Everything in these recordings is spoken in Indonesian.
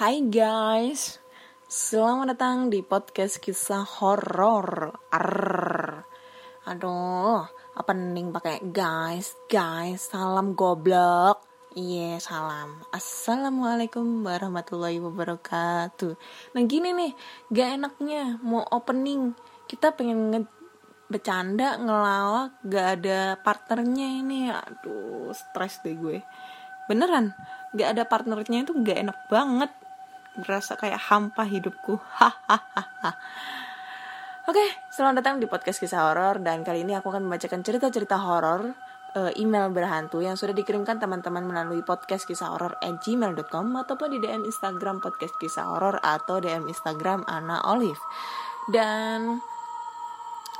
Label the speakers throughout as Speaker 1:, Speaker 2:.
Speaker 1: Hai guys, selamat datang di podcast kisah horor. Aduh, apa nih pakai guys, guys, salam goblok. Iya, salam. Assalamualaikum warahmatullahi wabarakatuh. Nah gini nih, gak enaknya mau opening. Kita pengen nge bercanda, ngelawak, gak ada partnernya ini. Aduh, stres deh gue. Beneran, gak ada partnernya itu gak enak banget berasa kayak hampa hidupku. Hahaha. Oke, selamat datang di podcast kisah horor dan kali ini aku akan membacakan cerita-cerita horor uh, email berhantu yang sudah dikirimkan teman-teman melalui podcast kisah horor at gmail.com ataupun di DM Instagram podcast kisah horor atau DM Instagram Ana Olive. Dan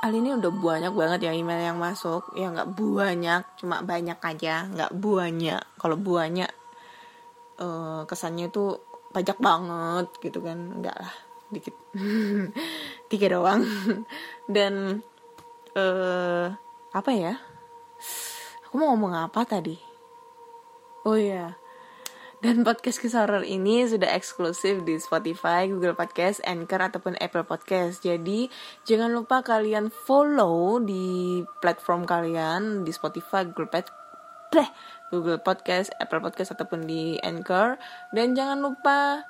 Speaker 1: kali ini udah banyak banget ya email yang masuk ya nggak banyak cuma banyak aja nggak banyak kalau banyak uh, kesannya itu pajak banget gitu kan. Enggak lah dikit. Tiga doang. Dan eh apa ya? Aku mau ngomong apa tadi? Oh iya. Dan podcast kisah ini sudah eksklusif di Spotify, Google Podcast, Anchor ataupun Apple Podcast. Jadi jangan lupa kalian follow di platform kalian di Spotify, Google Podcast, Google Podcast, Apple Podcast ataupun di Anchor dan jangan lupa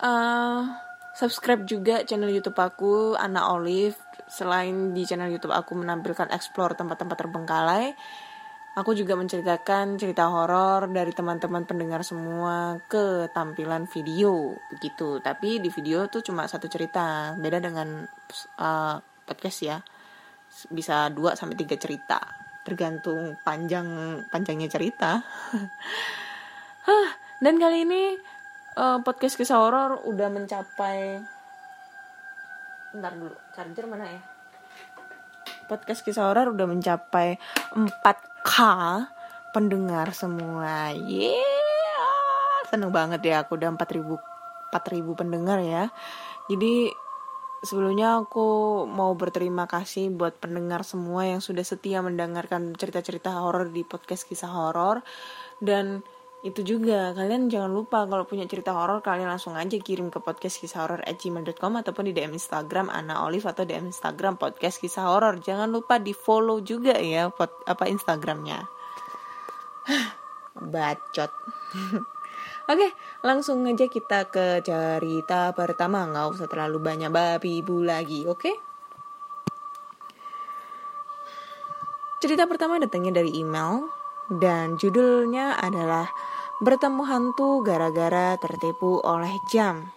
Speaker 1: uh, subscribe juga channel YouTube aku Ana Olive. Selain di channel YouTube aku menampilkan explore tempat-tempat terbengkalai, aku juga menceritakan cerita horor dari teman-teman pendengar semua ke tampilan video begitu. Tapi di video tuh cuma satu cerita, beda dengan uh, podcast ya. Bisa 2 sampai tiga cerita tergantung panjang panjangnya cerita. Dan kali ini uh, podcast kisah horor udah mencapai Bentar dulu, charger mana ya? Podcast kisah horor udah mencapai 4K pendengar semua. Yeah. Seneng banget ya aku udah 4000 4000 pendengar ya. Jadi Sebelumnya aku mau berterima kasih buat pendengar semua yang sudah setia mendengarkan cerita-cerita horor di podcast kisah horor. Dan itu juga kalian jangan lupa kalau punya cerita horor kalian langsung aja kirim ke podcast kisah horor gmail.com ataupun di DM Instagram Ana Olive atau DM Instagram podcast kisah horor. Jangan lupa di follow juga ya pot, apa Instagramnya. Bacot Oke, langsung aja kita ke cerita pertama. Nggak usah terlalu banyak babi ibu lagi, oke? Cerita pertama datangnya dari email dan judulnya adalah Bertemu hantu gara-gara tertipu oleh jam.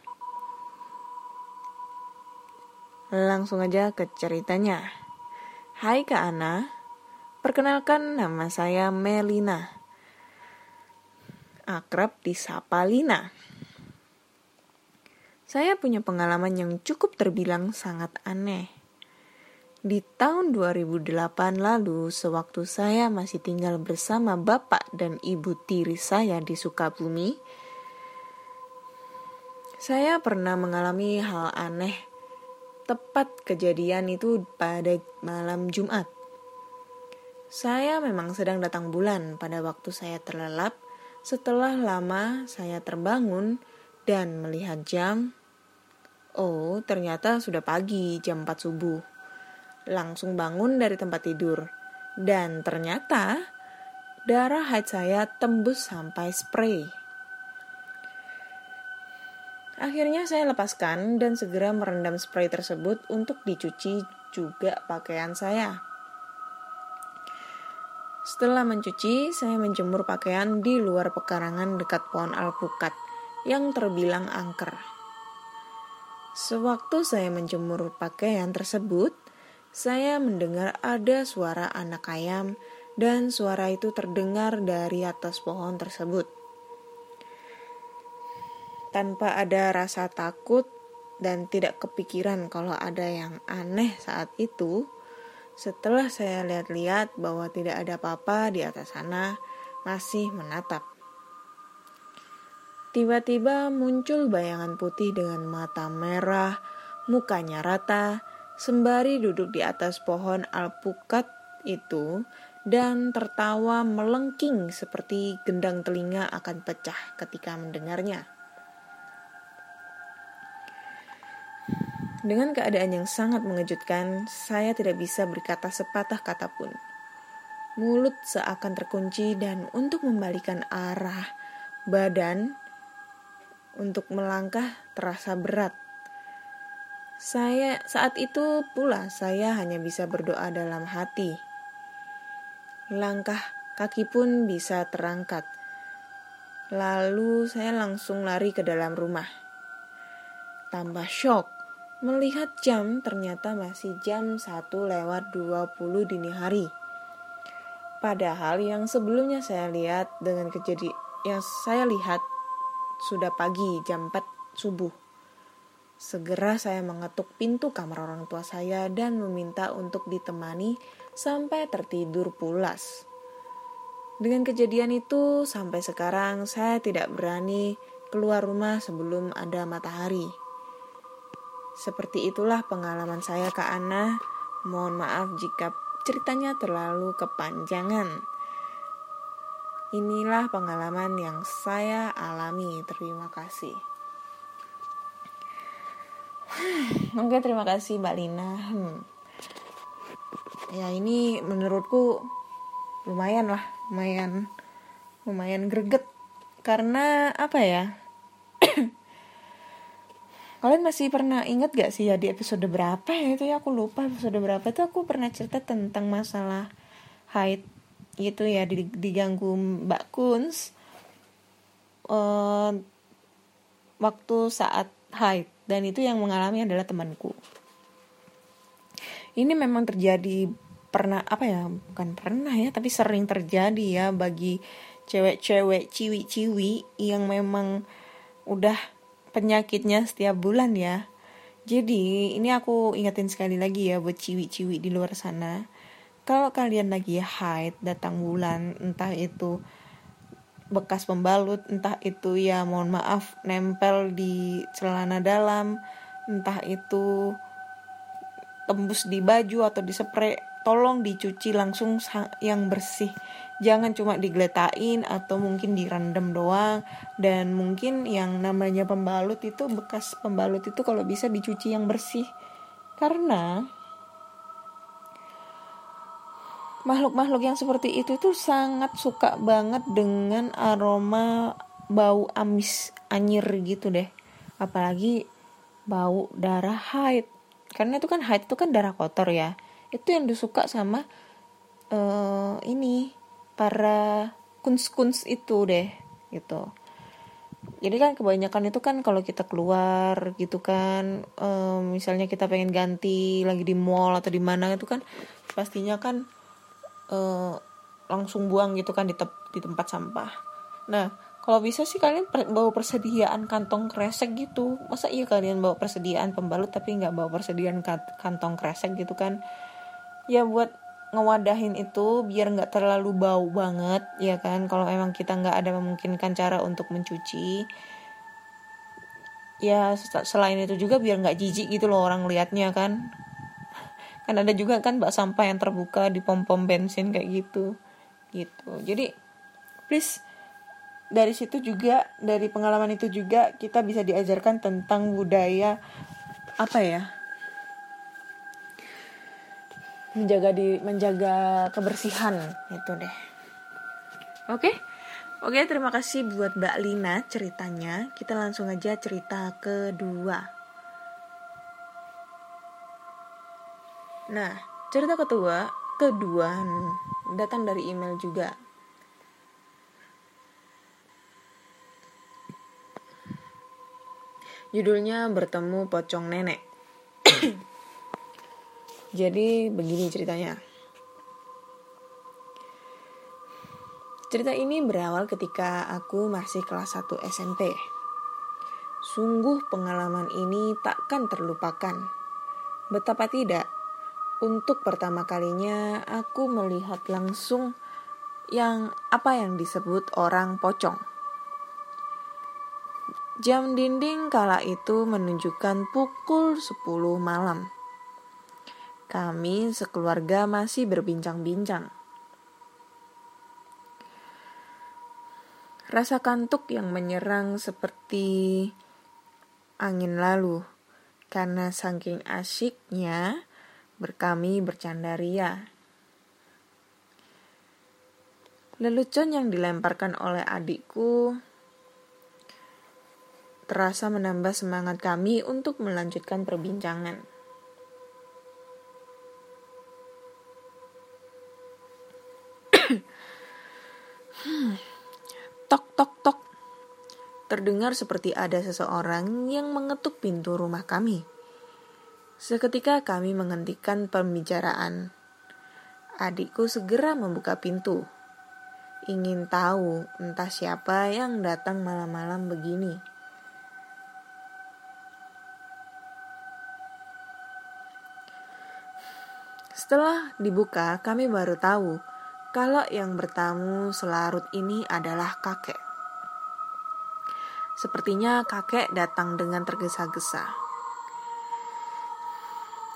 Speaker 1: Langsung aja ke ceritanya. Hai Kak Ana, perkenalkan nama saya Melina akrab disapa Lina. Saya punya pengalaman yang cukup terbilang sangat aneh. Di tahun 2008 lalu, sewaktu saya masih tinggal bersama bapak dan ibu tiri saya di Sukabumi, saya pernah mengalami hal aneh. Tepat kejadian itu pada malam Jumat. Saya memang sedang datang bulan pada waktu saya terlelap setelah lama saya terbangun dan melihat jam. Oh, ternyata sudah pagi, jam 4 subuh. Langsung bangun dari tempat tidur. Dan ternyata darah haid saya tembus sampai spray. Akhirnya saya lepaskan dan segera merendam spray tersebut untuk dicuci juga pakaian saya. Setelah mencuci, saya menjemur pakaian di luar pekarangan dekat pohon alpukat yang terbilang angker. Sewaktu saya menjemur pakaian tersebut, saya mendengar ada suara anak ayam dan suara itu terdengar dari atas pohon tersebut. Tanpa ada rasa takut dan tidak kepikiran kalau ada yang aneh saat itu, setelah saya lihat-lihat bahwa tidak ada apa-apa di atas sana, masih menatap. Tiba-tiba muncul bayangan putih dengan mata merah, mukanya rata, sembari duduk di atas pohon alpukat itu dan tertawa melengking seperti gendang telinga akan pecah ketika mendengarnya. Dengan keadaan yang sangat mengejutkan, saya tidak bisa berkata sepatah kata pun. Mulut seakan terkunci dan untuk membalikan arah badan untuk melangkah terasa berat. Saya saat itu pula saya hanya bisa berdoa dalam hati. Langkah kaki pun bisa terangkat. Lalu saya langsung lari ke dalam rumah. Tambah shock melihat jam ternyata masih jam 1 lewat 20 dini hari. Padahal yang sebelumnya saya lihat dengan kejadian yang saya lihat sudah pagi jam 4 subuh. Segera saya mengetuk pintu kamar orang tua saya dan meminta untuk ditemani sampai tertidur pulas. Dengan kejadian itu, sampai sekarang saya tidak berani keluar rumah sebelum ada matahari. Seperti itulah pengalaman saya ke Ana. Mohon maaf jika ceritanya terlalu kepanjangan. Inilah pengalaman yang saya alami. Terima kasih. Oke, terima kasih Mbak Lina. Hmm. Ya, ini menurutku lumayan lah lumayan lumayan greget karena apa ya kalian masih pernah inget gak sih ya di episode berapa ya itu ya? Aku lupa episode berapa. Itu aku pernah cerita tentang masalah haid gitu ya diganggu Mbak Kuns uh, waktu saat haid. Dan itu yang mengalami adalah temanku. Ini memang terjadi pernah apa ya bukan pernah ya tapi sering terjadi ya bagi cewek-cewek ciwi-ciwi yang memang udah penyakitnya setiap bulan ya. Jadi ini aku ingetin sekali lagi ya buat ciwi-ciwi di luar sana. Kalau kalian lagi haid datang bulan entah itu bekas pembalut entah itu ya mohon maaf nempel di celana dalam entah itu tembus di baju atau di spray tolong dicuci langsung yang bersih jangan cuma digeletain atau mungkin direndam doang. Dan mungkin yang namanya pembalut itu bekas pembalut itu kalau bisa dicuci yang bersih. Karena makhluk-makhluk yang seperti itu tuh sangat suka banget dengan aroma bau amis anyir gitu deh. Apalagi bau darah haid. Karena itu kan haid itu kan darah kotor ya. Itu yang disuka sama uh, ini para kuns-kuns itu deh gitu. Jadi kan kebanyakan itu kan kalau kita keluar gitu kan um, misalnya kita pengen ganti lagi di mall atau di mana itu kan pastinya kan uh, langsung buang gitu kan di, te di tempat sampah. Nah kalau bisa sih kalian bawa persediaan kantong kresek gitu. Masa iya kalian bawa persediaan pembalut tapi nggak bawa persediaan kantong kresek gitu kan? Ya buat ngewadahin itu biar nggak terlalu bau banget ya kan? Kalau emang kita nggak ada memungkinkan cara untuk mencuci ya selain itu juga biar nggak jijik gitu loh orang liatnya kan? Kan ada juga kan bak sampah yang terbuka di pom pom bensin kayak gitu gitu. Jadi please dari situ juga dari pengalaman itu juga kita bisa diajarkan tentang budaya apa ya menjaga di menjaga kebersihan. Itu deh. Oke? Oke terima kasih buat Mbak Lina ceritanya. Kita langsung aja cerita kedua. Nah cerita kedua kedua datang dari email juga. Judulnya bertemu pocong nenek Jadi begini ceritanya. Cerita ini berawal ketika aku masih kelas 1 SMP. Sungguh pengalaman ini takkan terlupakan. Betapa tidak, untuk pertama kalinya aku melihat langsung yang apa yang disebut orang pocong. Jam dinding kala itu menunjukkan pukul 10 malam. Kami sekeluarga masih berbincang-bincang. Rasa kantuk yang menyerang seperti angin lalu. Karena saking asyiknya berkami bercanda ria. Lelucon yang dilemparkan oleh adikku terasa menambah semangat kami untuk melanjutkan perbincangan. Terdengar seperti ada seseorang yang mengetuk pintu rumah kami. Seketika kami menghentikan pembicaraan. Adikku segera membuka pintu. Ingin tahu entah siapa yang datang malam-malam begini. Setelah dibuka, kami baru tahu kalau yang bertamu selarut ini adalah kakek. Sepertinya kakek datang dengan tergesa-gesa.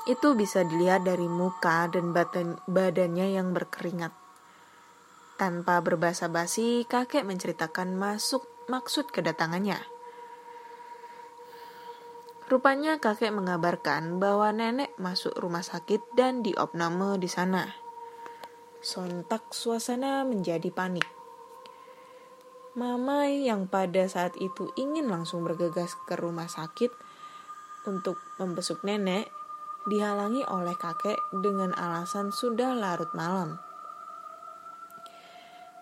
Speaker 1: Itu bisa dilihat dari muka dan badan, badannya yang berkeringat. Tanpa berbahasa basi, kakek menceritakan masuk maksud kedatangannya. Rupanya kakek mengabarkan bahwa nenek masuk rumah sakit dan diopname di sana. Sontak suasana menjadi panik. Mama yang pada saat itu ingin langsung bergegas ke rumah sakit untuk membesuk nenek dihalangi oleh kakek dengan alasan sudah larut malam.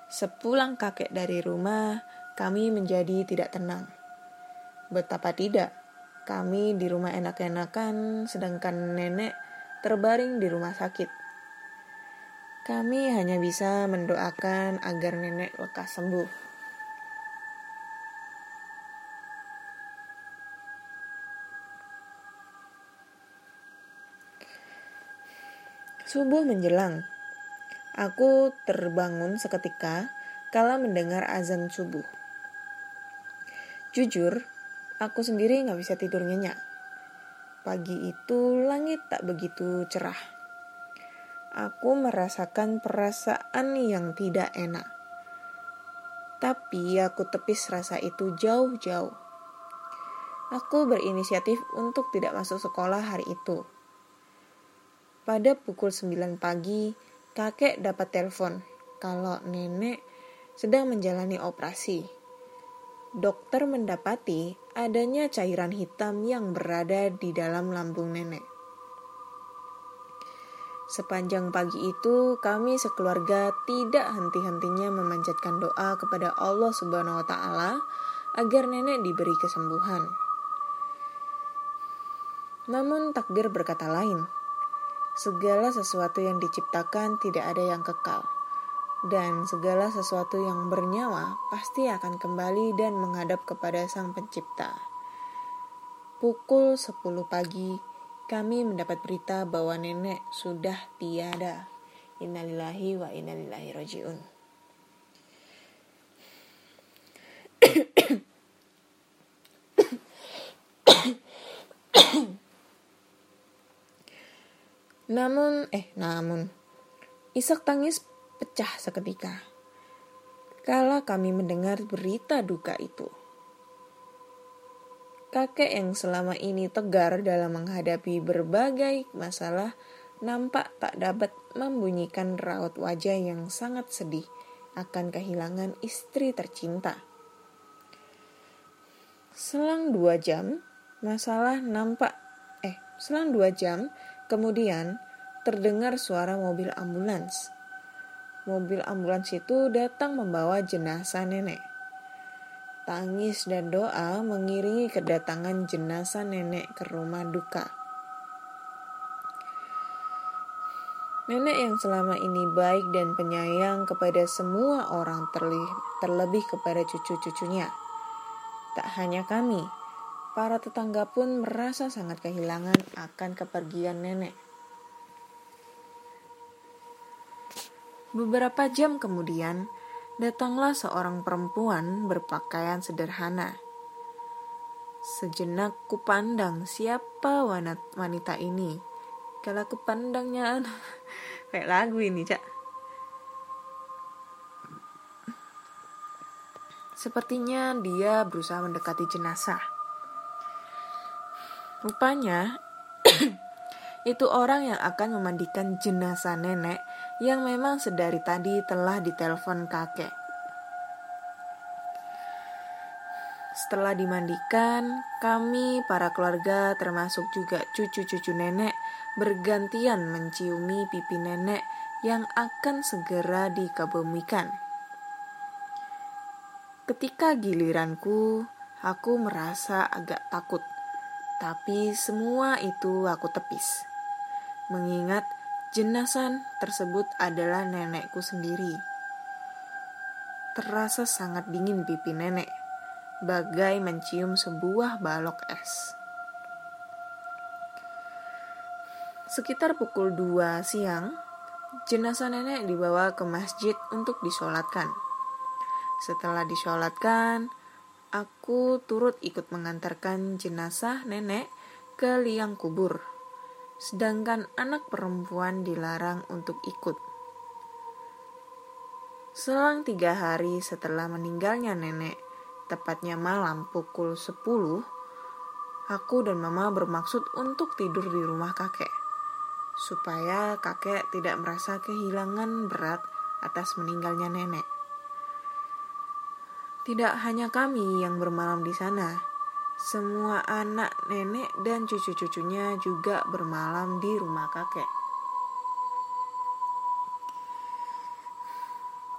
Speaker 1: Sepulang kakek dari rumah, kami menjadi tidak tenang. Betapa tidak, kami di rumah enak-enakan, sedangkan nenek terbaring di rumah sakit. Kami hanya bisa mendoakan agar nenek lekas sembuh. Subuh menjelang. Aku terbangun seketika kala mendengar azan subuh. Jujur, aku sendiri nggak bisa tidur nyenyak. Pagi itu langit tak begitu cerah aku merasakan perasaan yang tidak enak. Tapi aku tepis rasa itu jauh-jauh. Aku berinisiatif untuk tidak masuk sekolah hari itu. Pada pukul 9 pagi, kakek dapat telepon kalau nenek sedang menjalani operasi. Dokter mendapati adanya cairan hitam yang berada di dalam lambung nenek. Sepanjang pagi itu, kami sekeluarga tidak henti-hentinya memanjatkan doa kepada Allah Subhanahu wa Ta'ala agar nenek diberi kesembuhan. Namun, takdir berkata lain: segala sesuatu yang diciptakan tidak ada yang kekal, dan segala sesuatu yang bernyawa pasti akan kembali dan menghadap kepada Sang Pencipta. Pukul 10 pagi, kami mendapat berita bahwa nenek sudah tiada. Innalillahi wa innalillahi rojiun. Namun, eh, namun, isak tangis pecah seketika. Kala kami mendengar berita duka itu. Kakek yang selama ini tegar dalam menghadapi berbagai masalah nampak tak dapat membunyikan raut wajah yang sangat sedih akan kehilangan istri tercinta. Selang dua jam, masalah nampak, eh, selang dua jam, kemudian terdengar suara mobil ambulans. Mobil ambulans itu datang membawa jenazah nenek. Tangis dan doa mengiringi kedatangan jenazah nenek ke rumah duka. Nenek yang selama ini baik dan penyayang kepada semua orang terlebih kepada cucu-cucunya. Tak hanya kami, para tetangga pun merasa sangat kehilangan akan kepergian nenek. Beberapa jam kemudian, datanglah seorang perempuan berpakaian sederhana. Sejenak kupandang siapa wanita ini. Kalau kupandangnya kayak lagu ini, Cak. Sepertinya dia berusaha mendekati jenazah. Rupanya itu orang yang akan memandikan jenazah nenek yang memang sedari tadi telah ditelepon kakek. Setelah dimandikan, kami para keluarga termasuk juga cucu-cucu nenek bergantian menciumi pipi nenek yang akan segera dikebumikan. Ketika giliranku, aku merasa agak takut, tapi semua itu aku tepis. Mengingat jenazah tersebut adalah nenekku sendiri. Terasa sangat dingin pipi nenek, bagai mencium sebuah balok es. Sekitar pukul 2 siang, jenazah nenek dibawa ke masjid untuk disolatkan. Setelah disolatkan, aku turut ikut mengantarkan jenazah nenek ke liang kubur, sedangkan anak perempuan dilarang untuk ikut. Selang tiga hari setelah meninggalnya nenek, tepatnya malam pukul 10, aku dan mama bermaksud untuk tidur di rumah kakek, supaya kakek tidak merasa kehilangan berat atas meninggalnya nenek. Tidak hanya kami yang bermalam di sana, semua anak, nenek, dan cucu-cucunya juga bermalam di rumah kakek.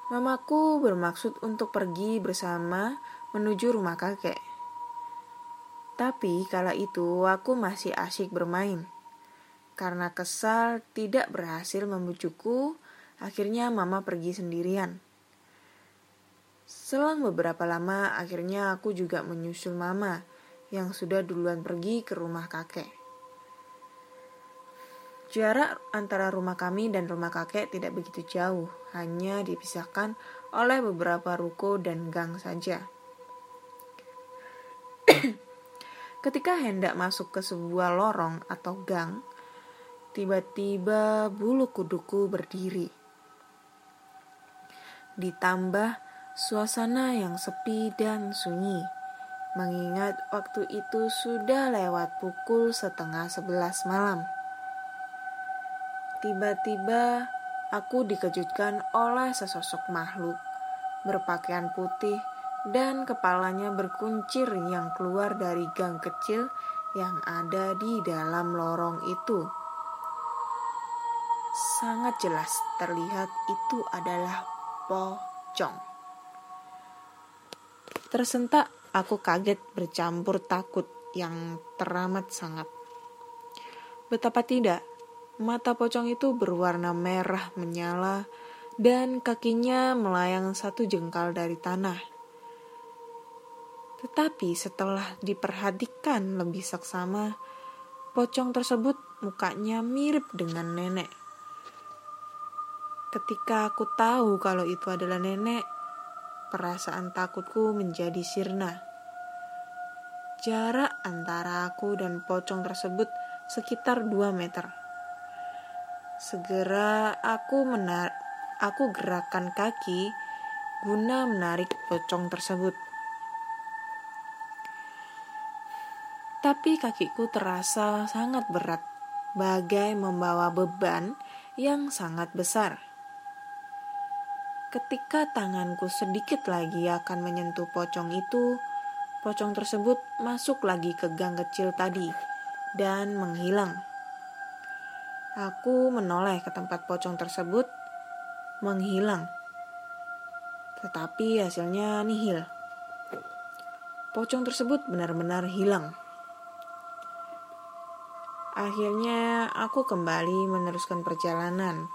Speaker 1: Mamaku bermaksud untuk pergi bersama menuju rumah kakek. Tapi kala itu aku masih asyik bermain. Karena kesal tidak berhasil membujukku, akhirnya mama pergi sendirian. Selang beberapa lama, akhirnya aku juga menyusul mama yang sudah duluan pergi ke rumah kakek. Jarak antara rumah kami dan rumah kakek tidak begitu jauh, hanya dipisahkan oleh beberapa ruko dan gang saja. Ketika hendak masuk ke sebuah lorong atau gang, tiba-tiba bulu kuduku berdiri. Ditambah Suasana yang sepi dan sunyi, mengingat waktu itu sudah lewat pukul setengah sebelas malam. Tiba-tiba aku dikejutkan oleh sesosok makhluk berpakaian putih dan kepalanya berkuncir yang keluar dari gang kecil yang ada di dalam lorong itu. Sangat jelas terlihat itu adalah pocong. Tersentak, aku kaget bercampur takut yang teramat sangat. Betapa tidak, mata pocong itu berwarna merah menyala dan kakinya melayang satu jengkal dari tanah. Tetapi setelah diperhatikan lebih saksama, pocong tersebut mukanya mirip dengan nenek. Ketika aku tahu kalau itu adalah nenek, perasaan takutku menjadi sirna. Jarak antara aku dan pocong tersebut sekitar 2 meter. Segera aku menar aku gerakan kaki guna menarik pocong tersebut. Tapi kakiku terasa sangat berat, bagai membawa beban yang sangat besar. Ketika tanganku sedikit lagi akan menyentuh pocong itu, pocong tersebut masuk lagi ke gang kecil tadi dan menghilang. Aku menoleh ke tempat pocong tersebut, menghilang. Tetapi hasilnya nihil. Pocong tersebut benar-benar hilang. Akhirnya aku kembali meneruskan perjalanan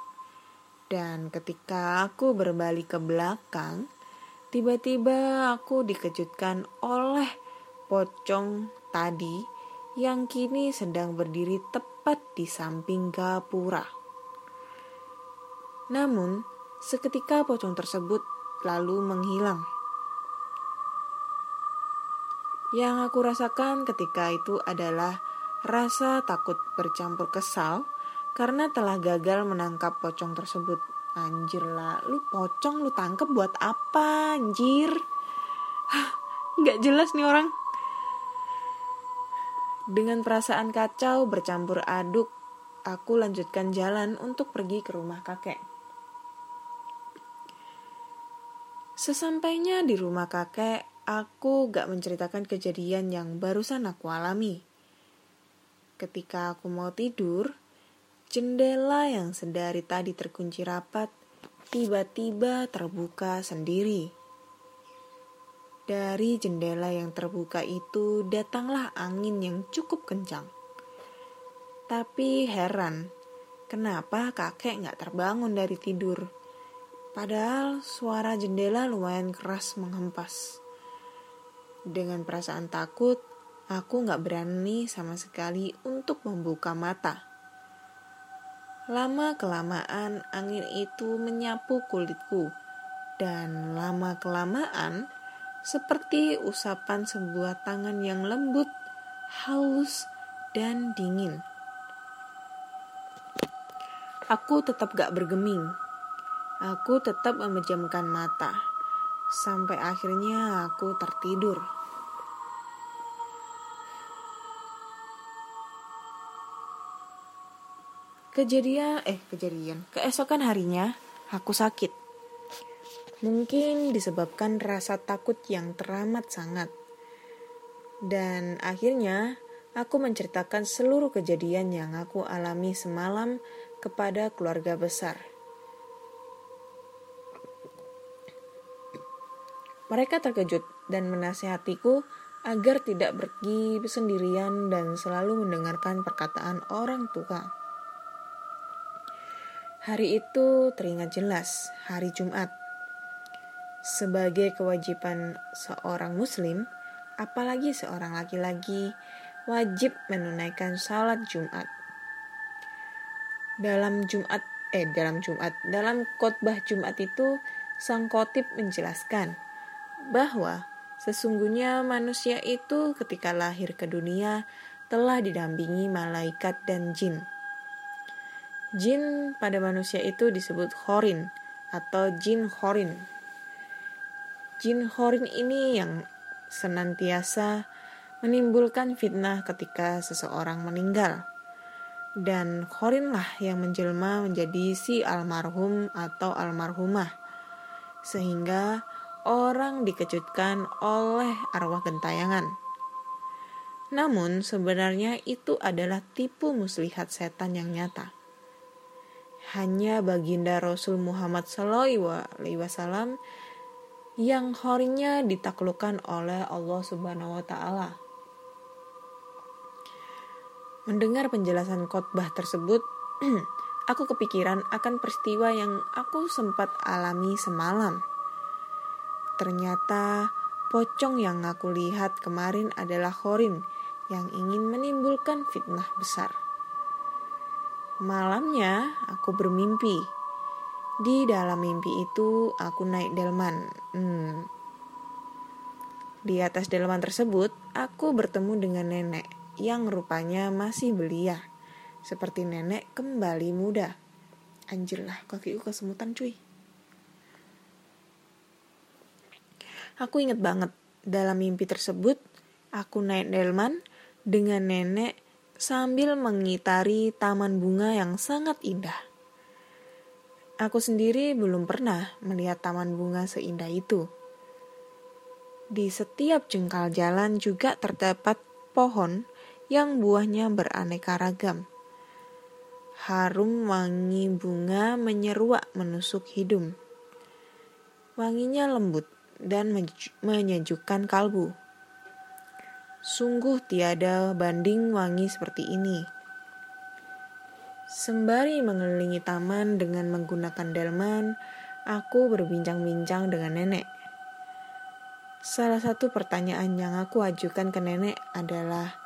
Speaker 1: dan ketika aku berbalik ke belakang, tiba-tiba aku dikejutkan oleh pocong tadi yang kini sedang berdiri tepat di samping gapura. Namun, seketika pocong tersebut lalu menghilang. Yang aku rasakan ketika itu adalah rasa takut bercampur kesal karena telah gagal menangkap pocong tersebut. Anjir lah, lu pocong lu tangkep buat apa anjir? Gak jelas nih orang. Dengan perasaan kacau bercampur aduk, aku lanjutkan jalan untuk pergi ke rumah kakek. Sesampainya di rumah kakek, aku gak menceritakan kejadian yang barusan aku alami. Ketika aku mau tidur, jendela yang sedari tadi terkunci rapat tiba-tiba terbuka sendiri. Dari jendela yang terbuka itu datanglah angin yang cukup kencang. Tapi heran, kenapa kakek nggak terbangun dari tidur? Padahal suara jendela lumayan keras menghempas. Dengan perasaan takut, aku nggak berani sama sekali untuk membuka mata. Lama-kelamaan angin itu menyapu kulitku, dan lama-kelamaan seperti usapan sebuah tangan yang lembut, halus, dan dingin. Aku tetap gak bergeming. Aku tetap memejamkan mata. Sampai akhirnya aku tertidur. Kejadian, eh kejadian, keesokan harinya aku sakit. Mungkin disebabkan rasa takut yang teramat sangat. Dan akhirnya aku menceritakan seluruh kejadian yang aku alami semalam kepada keluarga besar. Mereka terkejut dan menasihatiku agar tidak pergi sendirian dan selalu mendengarkan perkataan orang tua. Hari itu teringat jelas, hari Jumat sebagai kewajiban seorang muslim, apalagi seorang laki-laki, wajib menunaikan salat Jumat. Dalam Jumat, eh dalam Jumat, dalam khotbah Jumat itu sang kotib menjelaskan bahwa sesungguhnya manusia itu ketika lahir ke dunia telah didampingi malaikat dan jin. Jin pada manusia itu disebut horin atau jin horin Jin Horin ini yang senantiasa menimbulkan fitnah ketika seseorang meninggal. Dan Horinlah yang menjelma menjadi si almarhum atau almarhumah. Sehingga orang dikejutkan oleh arwah gentayangan. Namun sebenarnya itu adalah tipu muslihat setan yang nyata. Hanya baginda Rasul Muhammad Wasallam yang horinya ditaklukkan oleh Allah Subhanahu wa taala. Mendengar penjelasan khotbah tersebut, aku kepikiran akan peristiwa yang aku sempat alami semalam. Ternyata pocong yang aku lihat kemarin adalah Horin yang ingin menimbulkan fitnah besar. Malamnya aku bermimpi di dalam mimpi itu aku naik delman. Hmm. Di atas delman tersebut aku bertemu dengan nenek yang rupanya masih belia. Seperti nenek kembali muda. Anjir lah kakiku kesemutan cuy. Aku inget banget dalam mimpi tersebut aku naik delman dengan nenek sambil mengitari taman bunga yang sangat indah. Aku sendiri belum pernah melihat taman bunga seindah itu. Di setiap jengkal jalan juga terdapat pohon yang buahnya beraneka ragam. Harum wangi bunga menyeruak menusuk hidung. Wanginya lembut dan menyejukkan kalbu. Sungguh tiada banding wangi seperti ini. Sembari mengelilingi taman dengan menggunakan delman, aku berbincang-bincang dengan nenek. Salah satu pertanyaan yang aku ajukan ke nenek adalah,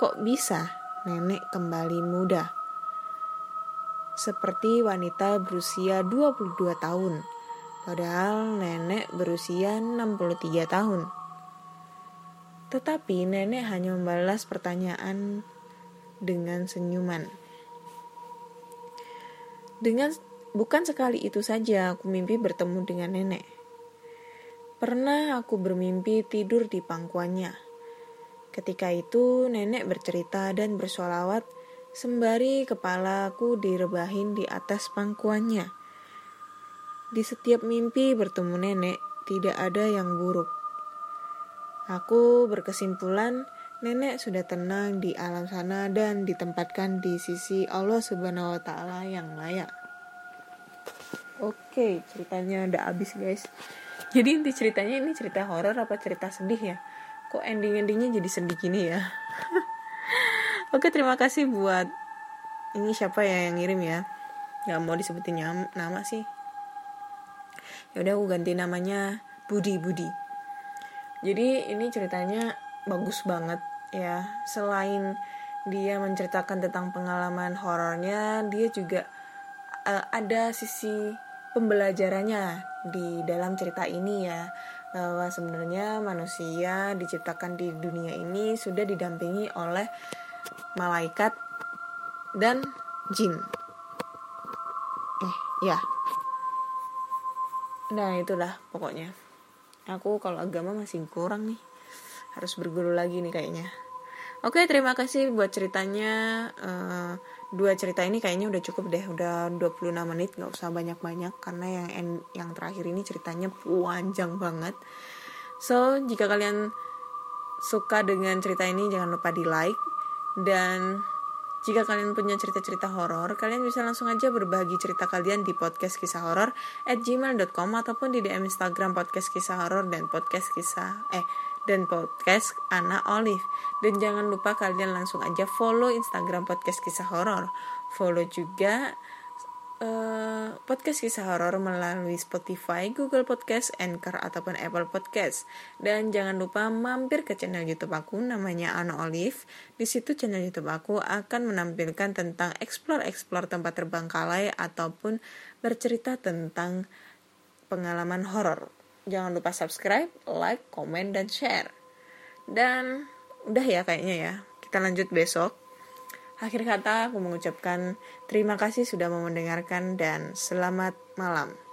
Speaker 1: kok bisa nenek kembali muda? Seperti wanita berusia 22 tahun, padahal nenek berusia 63 tahun. Tetapi nenek hanya membalas pertanyaan dengan senyuman. Dengan bukan sekali itu saja aku mimpi bertemu dengan nenek. Pernah aku bermimpi tidur di pangkuannya. Ketika itu nenek bercerita dan bersolawat sembari kepalaku direbahin di atas pangkuannya. Di setiap mimpi bertemu nenek tidak ada yang buruk. Aku berkesimpulan nenek sudah tenang di alam sana dan ditempatkan di sisi Allah Subhanahu wa taala yang layak. Oke, ceritanya udah habis, guys. Jadi inti ceritanya ini cerita horor apa cerita sedih ya? Kok ending-endingnya jadi sedih gini ya? Oke, terima kasih buat ini siapa ya yang ngirim ya? Gak mau disebutin nama sih. Ya udah aku ganti namanya Budi Budi. Jadi ini ceritanya bagus banget ya. Selain dia menceritakan tentang pengalaman horornya, dia juga uh, ada sisi pembelajarannya di dalam cerita ini ya bahwa sebenarnya manusia diciptakan di dunia ini sudah didampingi oleh malaikat dan jin. Eh, ya. Nah, itulah pokoknya. Aku kalau agama masih kurang nih. Harus berguru lagi nih kayaknya. Oke, terima kasih buat ceritanya. Uh, dua cerita ini kayaknya udah cukup deh udah 26 menit nggak usah banyak-banyak karena yang en, yang terakhir ini ceritanya panjang banget so jika kalian suka dengan cerita ini jangan lupa di like dan jika kalian punya cerita-cerita horor, kalian bisa langsung aja berbagi cerita kalian di podcast kisah horor at gmail.com ataupun di DM Instagram podcast kisah horor dan podcast kisah eh dan podcast Ana Olive. Dan jangan lupa kalian langsung aja follow Instagram podcast kisah horor. Follow juga uh, podcast kisah horor melalui Spotify, Google Podcast, Anchor ataupun Apple Podcast. Dan jangan lupa mampir ke channel YouTube aku namanya Ana Olive. Di situ channel YouTube aku akan menampilkan tentang explore-explore tempat terbangkalai ataupun bercerita tentang pengalaman horor jangan lupa subscribe, like, komen, dan share. Dan udah ya kayaknya ya. Kita lanjut besok. Akhir kata aku mengucapkan terima kasih sudah mendengarkan dan selamat malam.